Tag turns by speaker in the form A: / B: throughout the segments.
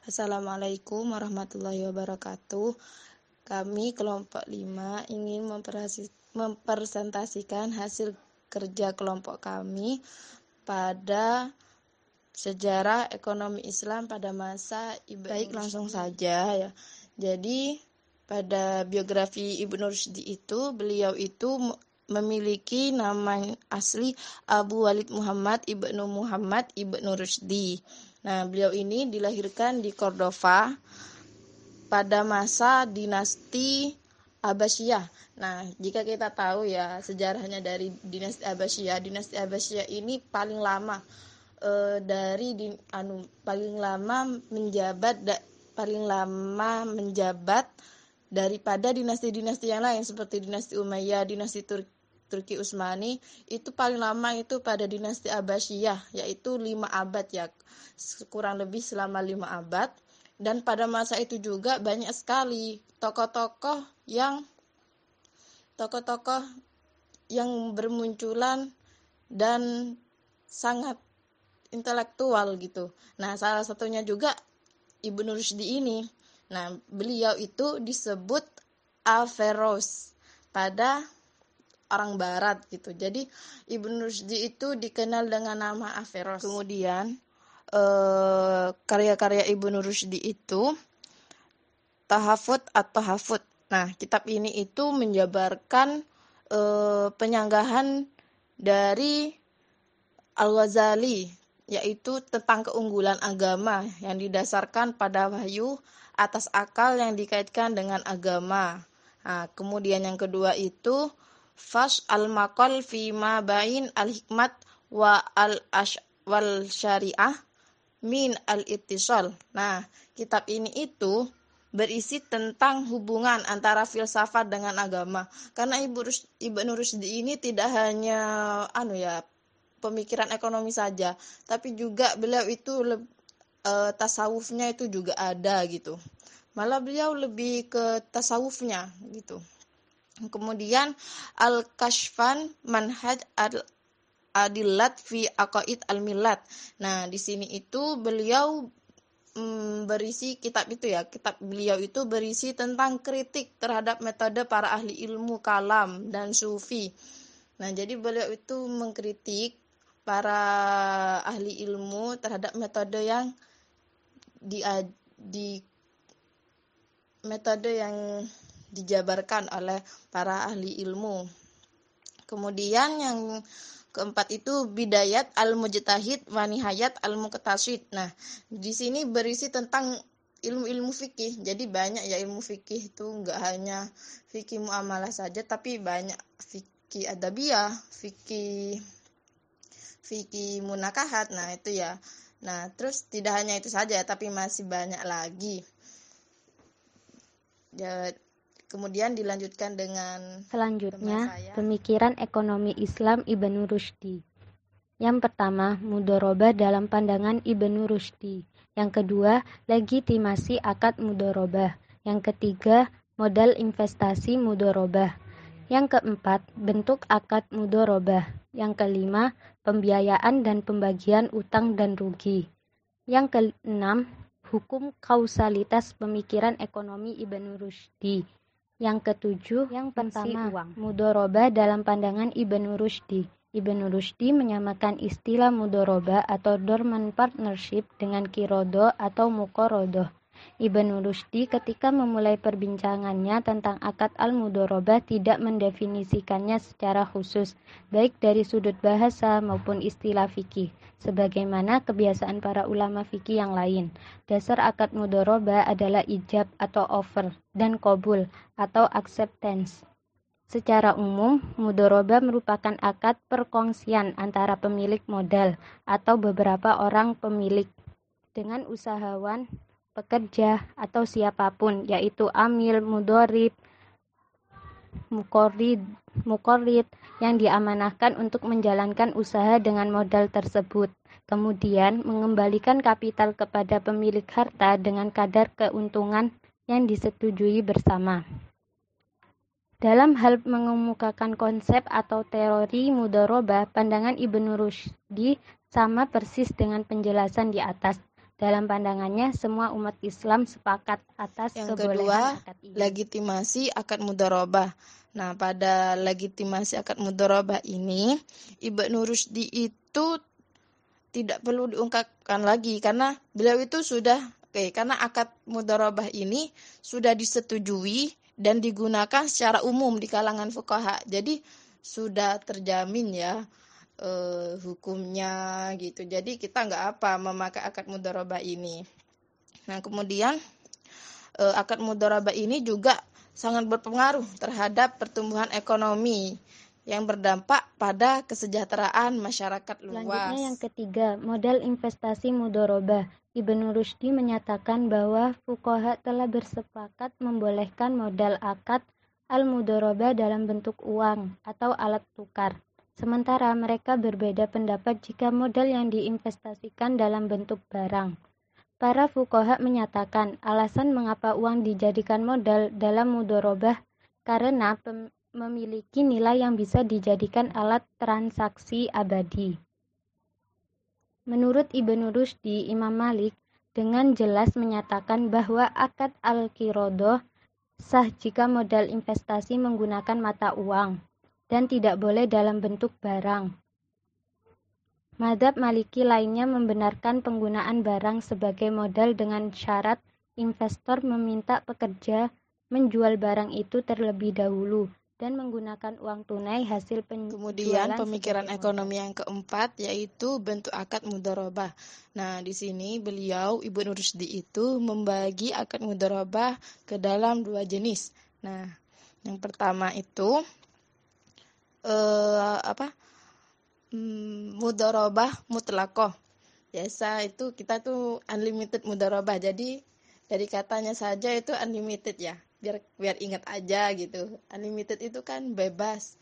A: Assalamualaikum warahmatullahi wabarakatuh. Kami kelompok 5 ingin mempresentasikan hasil kerja kelompok kami pada sejarah ekonomi Islam pada masa Ibnu Baik langsung saja ya. Jadi pada biografi Ibnu Rushdi itu beliau itu memiliki nama asli Abu Walid Muhammad Ibnu Muhammad Ibnu Rushdi. Nah, beliau ini dilahirkan di Cordova pada masa dinasti Abbasiyah. Nah, jika kita tahu ya sejarahnya dari dinasti Abbasiyah, dinasti Abbasiyah ini paling lama e, dari di, anu paling lama menjabat da, paling lama menjabat daripada dinasti-dinasti yang lain seperti dinasti Umayyah, dinasti Turki Turki Utsmani itu paling lama itu pada dinasti Abbasiyah yaitu lima abad ya kurang lebih selama lima abad dan pada masa itu juga banyak sekali tokoh-tokoh yang tokoh-tokoh yang bermunculan dan sangat intelektual gitu. Nah, salah satunya juga Ibnu Rushdi ini. Nah, beliau itu disebut Averroes pada orang barat gitu. Jadi Ibnu Rushdi itu dikenal dengan nama Averroes. Kemudian eh, karya-karya Ibnu Rushdi itu Tahafut atau Hafut. Nah, kitab ini itu menjabarkan eh, penyanggahan dari Al-Ghazali yaitu tentang keunggulan agama yang didasarkan pada wahyu atas akal yang dikaitkan dengan agama. Nah, kemudian yang kedua itu Fas al-maqal fi ma bain al-hikmat wa al-ash wal syariah min al-ittisal. Nah, kitab ini itu berisi tentang hubungan antara filsafat dengan agama. Karena Ibu Rus, Ibnu Rusdi ini tidak hanya anu ya pemikiran ekonomi saja, tapi juga beliau itu e, tasawufnya itu juga ada gitu. Malah beliau lebih ke tasawufnya gitu. Kemudian al-kashfan manhaj al adilat fi aqaid al-millat. Nah, di sini itu beliau mm, berisi kitab itu ya. Kitab beliau itu berisi tentang kritik terhadap metode para ahli ilmu kalam dan sufi. Nah, jadi beliau itu mengkritik para ahli ilmu terhadap metode yang di di metode yang dijabarkan oleh para ahli ilmu. Kemudian yang keempat itu bidayat al-mujtahid wa nihayat al-muqtasid. Nah, di sini berisi tentang ilmu-ilmu fikih. Jadi banyak ya ilmu fikih itu enggak hanya fikih muamalah saja tapi banyak fikih adabiyah, fikih fikih munakahat. Nah, itu ya. Nah, terus tidak hanya itu saja tapi masih banyak lagi. Ya, Kemudian dilanjutkan dengan
B: selanjutnya pemikiran ekonomi Islam Ibnu Rushdi. Yang pertama, mudoroba dalam pandangan Ibnu Rushdi. Yang kedua, legitimasi akad mudoroba. Yang ketiga, modal investasi mudoroba. Yang keempat, bentuk akad mudoroba. Yang kelima, pembiayaan dan pembagian utang dan rugi. Yang keenam, hukum kausalitas pemikiran ekonomi Ibnu Rushdi. Yang ketujuh, yang pertama, uang. mudoroba dalam pandangan Ibnu Rushdi. Ibnu Rushdi menyamakan istilah mudoroba atau dormant partnership dengan kirodo atau mukorodo. Ibnu Rushdi ketika memulai perbincangannya tentang akad al-mudoroba tidak mendefinisikannya secara khusus, baik dari sudut bahasa maupun istilah fikih sebagaimana kebiasaan para ulama fikih yang lain. Dasar akad mudoroba adalah ijab atau offer dan kobul atau acceptance. Secara umum, mudoroba merupakan akad perkongsian antara pemilik modal atau beberapa orang pemilik dengan usahawan, pekerja, atau siapa pun, yaitu amil, mudorib, mukorid, mukorid yang diamanahkan untuk menjalankan usaha dengan modal tersebut, kemudian mengembalikan kapital kepada pemilik harta dengan kadar keuntungan yang disetujui bersama. Dalam hal mengemukakan konsep atau teori mudoroba, pandangan Ibnu Rushdi sama persis dengan penjelasan di atas. Dalam pandangannya, semua umat Islam sepakat atas
A: Yang
B: kebolehan
A: kedua,
B: akad ini.
A: legitimasi akad mudharabah. Nah, pada legitimasi akad mudharabah ini, Ibnu Rusdi itu tidak perlu diungkapkan lagi karena beliau itu sudah oke, karena akad mudharabah ini sudah disetujui dan digunakan secara umum di kalangan fuqaha. Jadi sudah terjamin ya uh, hukumnya gitu. Jadi kita nggak apa memakai akad mudharabah ini. Nah, kemudian uh, akad mudharabah ini juga sangat berpengaruh terhadap pertumbuhan ekonomi yang berdampak pada kesejahteraan masyarakat luas.
B: Selanjutnya yang ketiga, modal investasi mudharabah. Ibnu Rushdi menyatakan bahwa fuqaha telah bersepakat membolehkan modal akad al-mudharabah dalam bentuk uang atau alat tukar. Sementara mereka berbeda pendapat jika modal yang diinvestasikan dalam bentuk barang. Para fukoha menyatakan alasan mengapa uang dijadikan modal dalam mudorobah karena memiliki nilai yang bisa dijadikan alat transaksi abadi. Menurut Ibnu Rushdi, Imam Malik dengan jelas menyatakan bahwa akad al-kirodoh sah jika modal investasi menggunakan mata uang dan tidak boleh dalam bentuk barang. Madhab Maliki lainnya membenarkan penggunaan barang sebagai modal dengan syarat investor meminta pekerja menjual barang itu terlebih dahulu dan menggunakan uang tunai hasil penjualan.
A: Kemudian pemikiran ekonomi yang keempat yaitu bentuk akad mudharabah. Nah, di sini beliau Ibu Rusdi itu membagi akad mudharabah ke dalam dua jenis. Nah, yang pertama itu uh, apa hmm, mudorobah mutlakoh biasa itu kita tuh unlimited mudorobah jadi dari katanya saja itu unlimited ya. Biar biar ingat aja gitu. Unlimited itu kan bebas.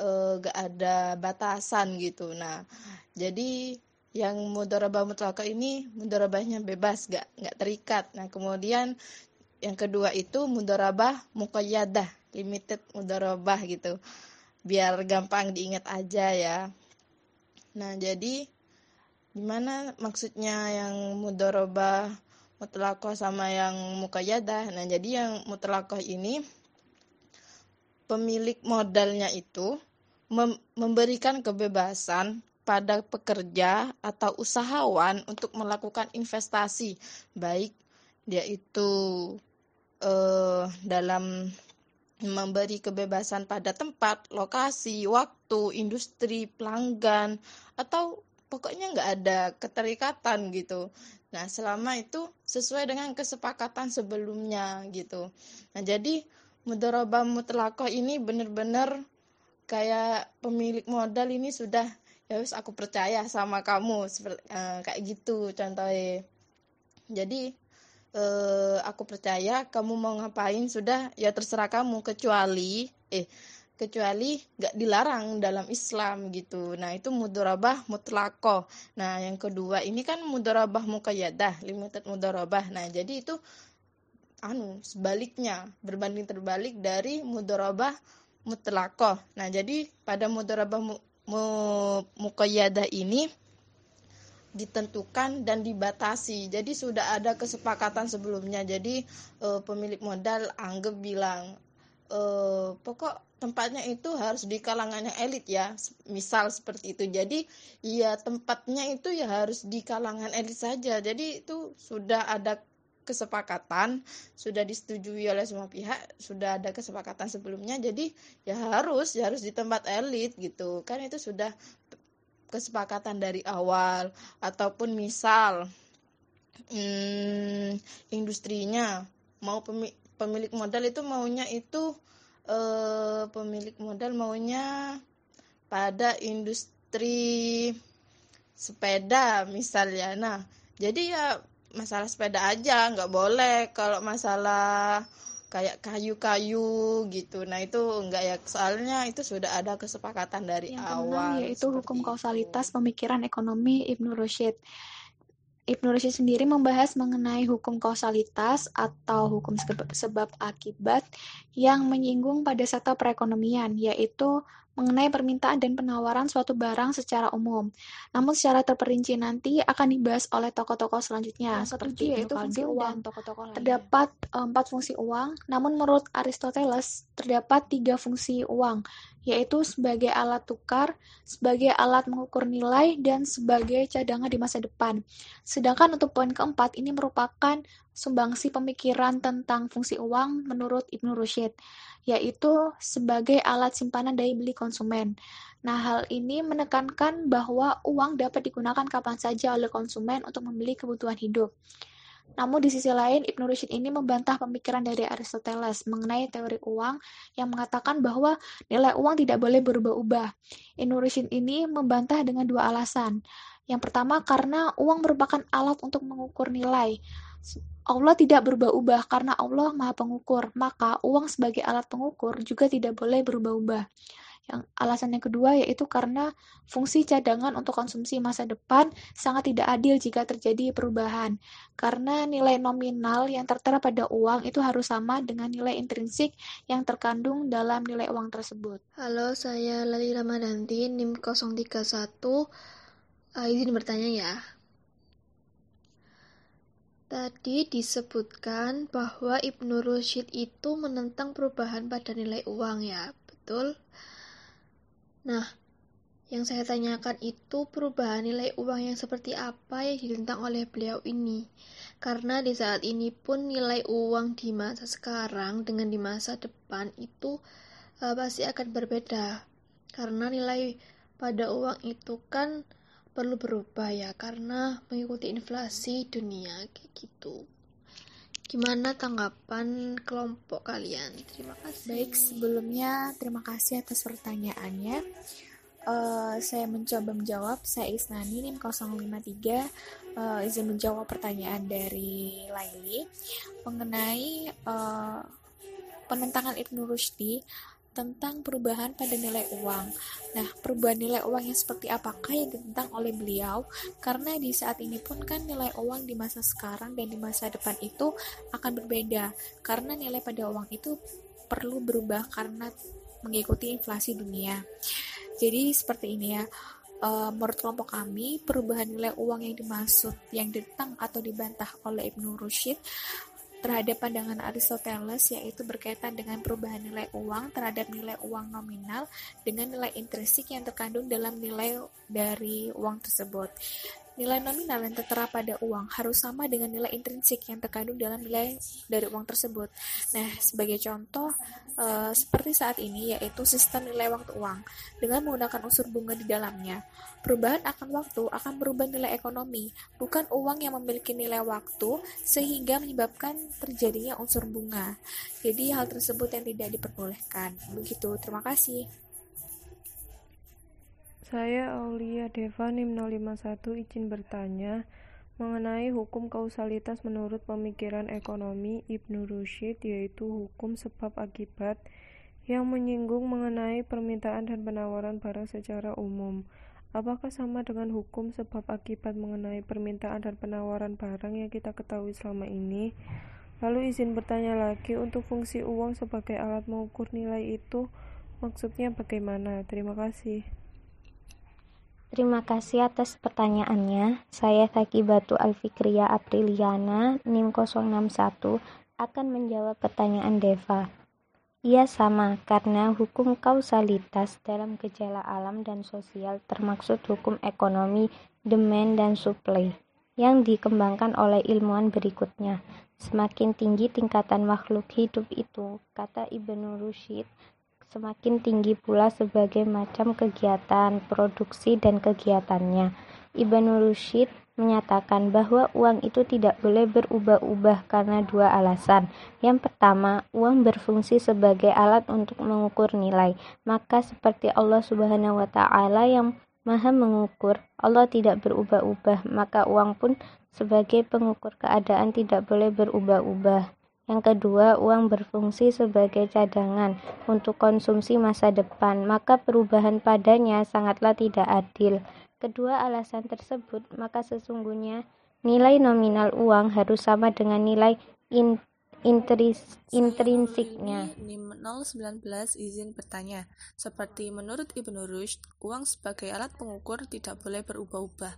A: Uh, gak ada batasan gitu. Nah jadi yang mudorobah mutlakoh ini mudorobahnya bebas. Gak nggak terikat. Nah kemudian yang kedua itu mudorobah mukoyadah limited mudorobah gitu biar gampang diingat aja ya. Nah, jadi gimana maksudnya yang mudoroba mutlakoh sama yang mukayadah? Nah, jadi yang mutlakoh ini pemilik modalnya itu mem memberikan kebebasan pada pekerja atau usahawan untuk melakukan investasi, baik dia itu uh, dalam memberi kebebasan pada tempat, lokasi, waktu, industri, pelanggan, atau pokoknya nggak ada keterikatan gitu. Nah, selama itu sesuai dengan kesepakatan sebelumnya gitu. Nah, jadi mudharabah mutlakoh ini benar-benar kayak pemilik modal ini sudah ya wis aku percaya sama kamu seperti uh, kayak gitu contohnya. Jadi uh, aku percaya kamu mau ngapain sudah ya terserah kamu kecuali eh kecuali nggak dilarang dalam Islam gitu. Nah itu mudorabah mutlako. Nah yang kedua ini kan mudorabah mukayadah, limited mudorabah. Nah jadi itu anu sebaliknya berbanding terbalik dari mudorabah mutlako. Nah jadi pada mudorabah mu, mu, mukayadah ini ditentukan dan dibatasi. Jadi sudah ada kesepakatan sebelumnya. Jadi e, pemilik modal anggap bilang e, pokok tempatnya itu harus di kalangan yang elit ya. Misal seperti itu. Jadi ya tempatnya itu ya harus di kalangan elit saja. Jadi itu sudah ada kesepakatan sudah disetujui oleh semua pihak sudah ada kesepakatan sebelumnya jadi ya harus ya harus di tempat elit gitu kan itu sudah kesepakatan dari awal ataupun misal hmm, industrinya mau pemilik modal itu maunya itu eh, pemilik modal maunya pada industri sepeda misalnya. Nah jadi ya masalah sepeda aja nggak boleh. Kalau masalah kayak kayu-kayu gitu. Nah, itu enggak ya soalnya itu sudah ada kesepakatan dari
C: Yang
A: awal.
C: yaitu hukum kausalitas pemikiran ekonomi Ibnu Rushd. Ibnu Rushd sendiri membahas mengenai hukum kausalitas atau hukum sebab, sebab akibat yang menyinggung pada sektor perekonomian, yaitu mengenai permintaan dan penawaran suatu barang secara umum. Namun secara terperinci nanti akan dibahas oleh tokoh-tokoh selanjutnya
A: Yang
C: seperti
A: yaitu fungsi uang.
C: dan tokoh-tokoh lainnya. Terdapat eh, empat fungsi uang, namun menurut Aristoteles terdapat tiga fungsi uang, yaitu sebagai alat tukar, sebagai alat mengukur nilai, dan sebagai cadangan di masa depan. Sedangkan untuk poin keempat ini merupakan sumbangsi pemikiran tentang fungsi uang menurut Ibnu Rushd, yaitu sebagai alat simpanan daya beli konsumen. Nah, hal ini menekankan bahwa uang dapat digunakan kapan saja oleh konsumen untuk membeli kebutuhan hidup. Namun di sisi lain, Ibnu Rushd ini membantah pemikiran dari Aristoteles mengenai teori uang yang mengatakan bahwa nilai uang tidak boleh berubah-ubah. Ibnu Rushd ini membantah dengan dua alasan. Yang pertama karena uang merupakan alat untuk mengukur nilai. Allah tidak berubah-ubah karena Allah Maha Pengukur, maka uang sebagai alat pengukur juga tidak boleh berubah-ubah. Yang alasan yang kedua yaitu karena fungsi cadangan untuk konsumsi masa depan sangat tidak adil jika terjadi perubahan. Karena nilai nominal yang tertera pada uang itu harus sama dengan nilai intrinsik yang terkandung dalam nilai uang tersebut.
D: Halo, saya Lali Ramadanti, NIM 031. Uh, izin bertanya ya. Tadi disebutkan bahwa Ibnu Rushd itu menentang perubahan pada nilai uang ya, betul? Nah, yang saya tanyakan itu perubahan nilai uang yang seperti apa yang ditentang oleh beliau ini. Karena di saat ini pun nilai uang di masa sekarang dengan di masa depan itu uh, pasti akan berbeda. Karena nilai pada uang itu kan perlu berubah ya karena mengikuti inflasi dunia kayak gitu. Gimana tanggapan kelompok kalian? Terima kasih.
C: Baik, sebelumnya terima kasih atas pertanyaannya. Uh, saya mencoba menjawab. Saya Isnani NIM 053 uh, izin menjawab pertanyaan dari Laili mengenai uh, penentangan Ibnu Rushdi tentang perubahan pada nilai uang. Nah, perubahan nilai uang yang seperti apakah yang ditentang oleh beliau? Karena di saat ini pun kan nilai uang di masa sekarang dan di masa depan itu akan berbeda. Karena nilai pada uang itu perlu berubah karena mengikuti inflasi dunia. Jadi seperti ini ya. Uh, menurut kelompok kami, perubahan nilai uang yang dimaksud, yang ditentang atau dibantah oleh Ibnu Rushd terhadap pandangan Aristoteles yaitu berkaitan dengan perubahan nilai uang terhadap nilai uang nominal dengan nilai intrinsik yang terkandung dalam nilai dari uang tersebut. Nilai nominal yang tertera pada uang harus sama dengan nilai intrinsik yang terkandung dalam nilai dari uang tersebut. Nah, sebagai contoh, e, seperti saat ini yaitu sistem nilai waktu uang dengan menggunakan unsur bunga di dalamnya. Perubahan akan waktu akan berubah nilai ekonomi, bukan uang yang memiliki nilai waktu sehingga menyebabkan terjadinya unsur bunga. Jadi hal tersebut yang tidak diperbolehkan. Begitu, terima kasih.
E: Saya Aulia Deva NIM 051 izin bertanya mengenai hukum kausalitas menurut pemikiran ekonomi Ibnu Rushd yaitu hukum sebab akibat yang menyinggung mengenai permintaan dan penawaran barang secara umum. Apakah sama dengan hukum sebab akibat mengenai permintaan dan penawaran barang yang kita ketahui selama ini? Lalu izin bertanya lagi untuk fungsi uang sebagai alat mengukur nilai itu maksudnya bagaimana? Terima kasih.
B: Terima kasih atas pertanyaannya. Saya Zaki Batu Alfikria Apriliana, NIM 061, akan menjawab pertanyaan Deva. Ia sama, karena hukum kausalitas dalam gejala alam dan sosial termaksud hukum ekonomi, demand, dan supply yang dikembangkan oleh ilmuwan berikutnya. Semakin tinggi tingkatan makhluk hidup itu, kata Ibnu Rushd, semakin tinggi pula sebagai macam kegiatan, produksi, dan kegiatannya. Ibnu Rushd menyatakan bahwa uang itu tidak boleh berubah-ubah karena dua alasan. Yang pertama, uang berfungsi sebagai alat untuk mengukur nilai. Maka seperti Allah Subhanahu wa taala yang Maha mengukur, Allah tidak berubah-ubah, maka uang pun sebagai pengukur keadaan tidak boleh berubah-ubah. Yang kedua, uang berfungsi sebagai cadangan untuk konsumsi masa depan, maka perubahan padanya sangatlah tidak adil. Kedua alasan tersebut, maka sesungguhnya nilai nominal uang harus sama dengan nilai in, intris, intrinsiknya.
F: NIM 019 izin bertanya. Seperti menurut Ibnu Rushd, uang sebagai alat pengukur tidak boleh berubah-ubah.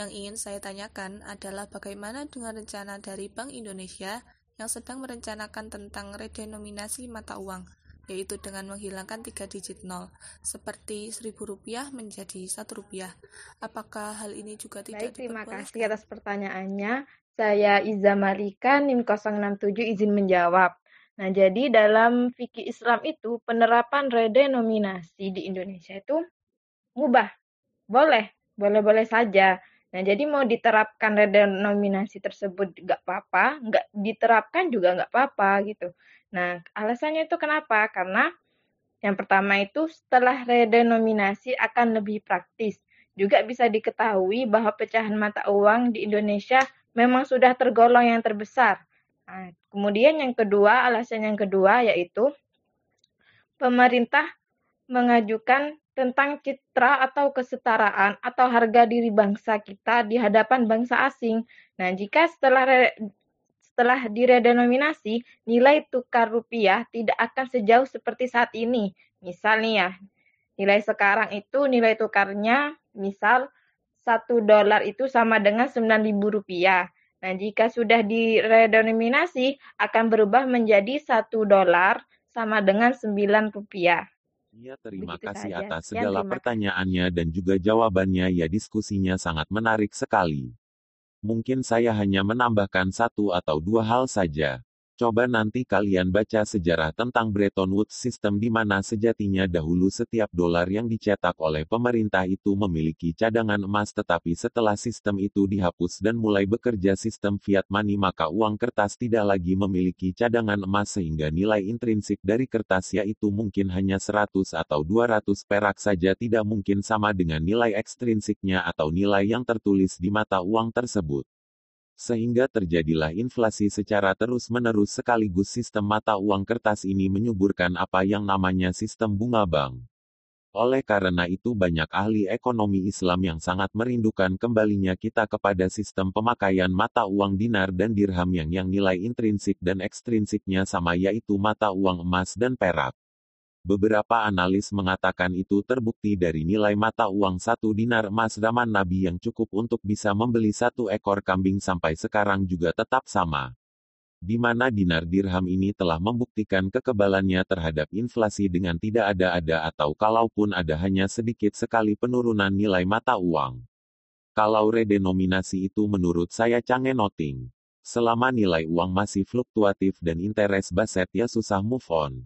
F: Yang ingin saya tanyakan adalah bagaimana dengan rencana dari Bank Indonesia yang sedang merencanakan tentang redenominasi mata uang yaitu dengan menghilangkan tiga digit nol, seperti seribu rupiah menjadi satu rupiah. Apakah hal ini juga tidak
A: Baik, terima kasih atas pertanyaannya. Saya Iza Marika, NIM 067 izin menjawab. Nah, jadi dalam fikih Islam itu penerapan redenominasi di Indonesia itu mubah. Boleh, boleh-boleh saja. Nah, jadi mau diterapkan redenominasi tersebut nggak apa-apa, nggak diterapkan juga nggak apa-apa gitu. Nah, alasannya itu kenapa? Karena yang pertama itu setelah redenominasi akan lebih praktis. Juga bisa diketahui bahwa pecahan mata uang di Indonesia memang sudah tergolong yang terbesar. Nah, kemudian yang kedua, alasan yang kedua yaitu pemerintah mengajukan tentang citra atau kesetaraan atau harga diri bangsa kita di hadapan bangsa asing. Nah, jika setelah setelah diredenominasi, nilai tukar rupiah tidak akan sejauh seperti saat ini. Misal nih ya, nilai sekarang itu nilai tukarnya misal satu dolar itu sama dengan sembilan ribu rupiah. Nah, jika sudah diredenominasi akan berubah menjadi satu dolar sama dengan sembilan rupiah.
G: Ya, terima Begitu kasih saja. atas segala pertanyaannya dan juga jawabannya ya diskusinya sangat menarik sekali. Mungkin saya hanya menambahkan satu atau dua hal saja. Coba nanti kalian baca sejarah tentang Bretton Woods System di mana sejatinya dahulu setiap dolar yang dicetak oleh pemerintah itu memiliki cadangan emas tetapi setelah sistem itu dihapus dan mulai bekerja sistem fiat money maka uang kertas tidak lagi memiliki cadangan emas sehingga nilai intrinsik dari kertas yaitu mungkin hanya 100 atau 200 perak saja tidak mungkin sama dengan nilai ekstrinsiknya atau nilai yang tertulis di mata uang tersebut sehingga terjadilah inflasi secara terus-menerus sekaligus sistem mata uang kertas ini menyuburkan apa yang namanya sistem bunga bank. Oleh karena itu banyak ahli ekonomi Islam yang sangat merindukan kembalinya kita kepada sistem pemakaian mata uang dinar dan dirham yang yang nilai intrinsik dan ekstrinsiknya sama yaitu mata uang emas dan perak. Beberapa analis mengatakan itu terbukti dari nilai mata uang satu dinar emas zaman Nabi yang cukup untuk bisa membeli satu ekor kambing sampai sekarang juga tetap sama. Di mana dinar dirham ini telah membuktikan kekebalannya terhadap inflasi dengan tidak ada-ada atau kalaupun ada hanya sedikit sekali penurunan nilai mata uang. Kalau redenominasi itu menurut saya canggih noting. Selama nilai uang masih fluktuatif dan interest baset ya susah move on.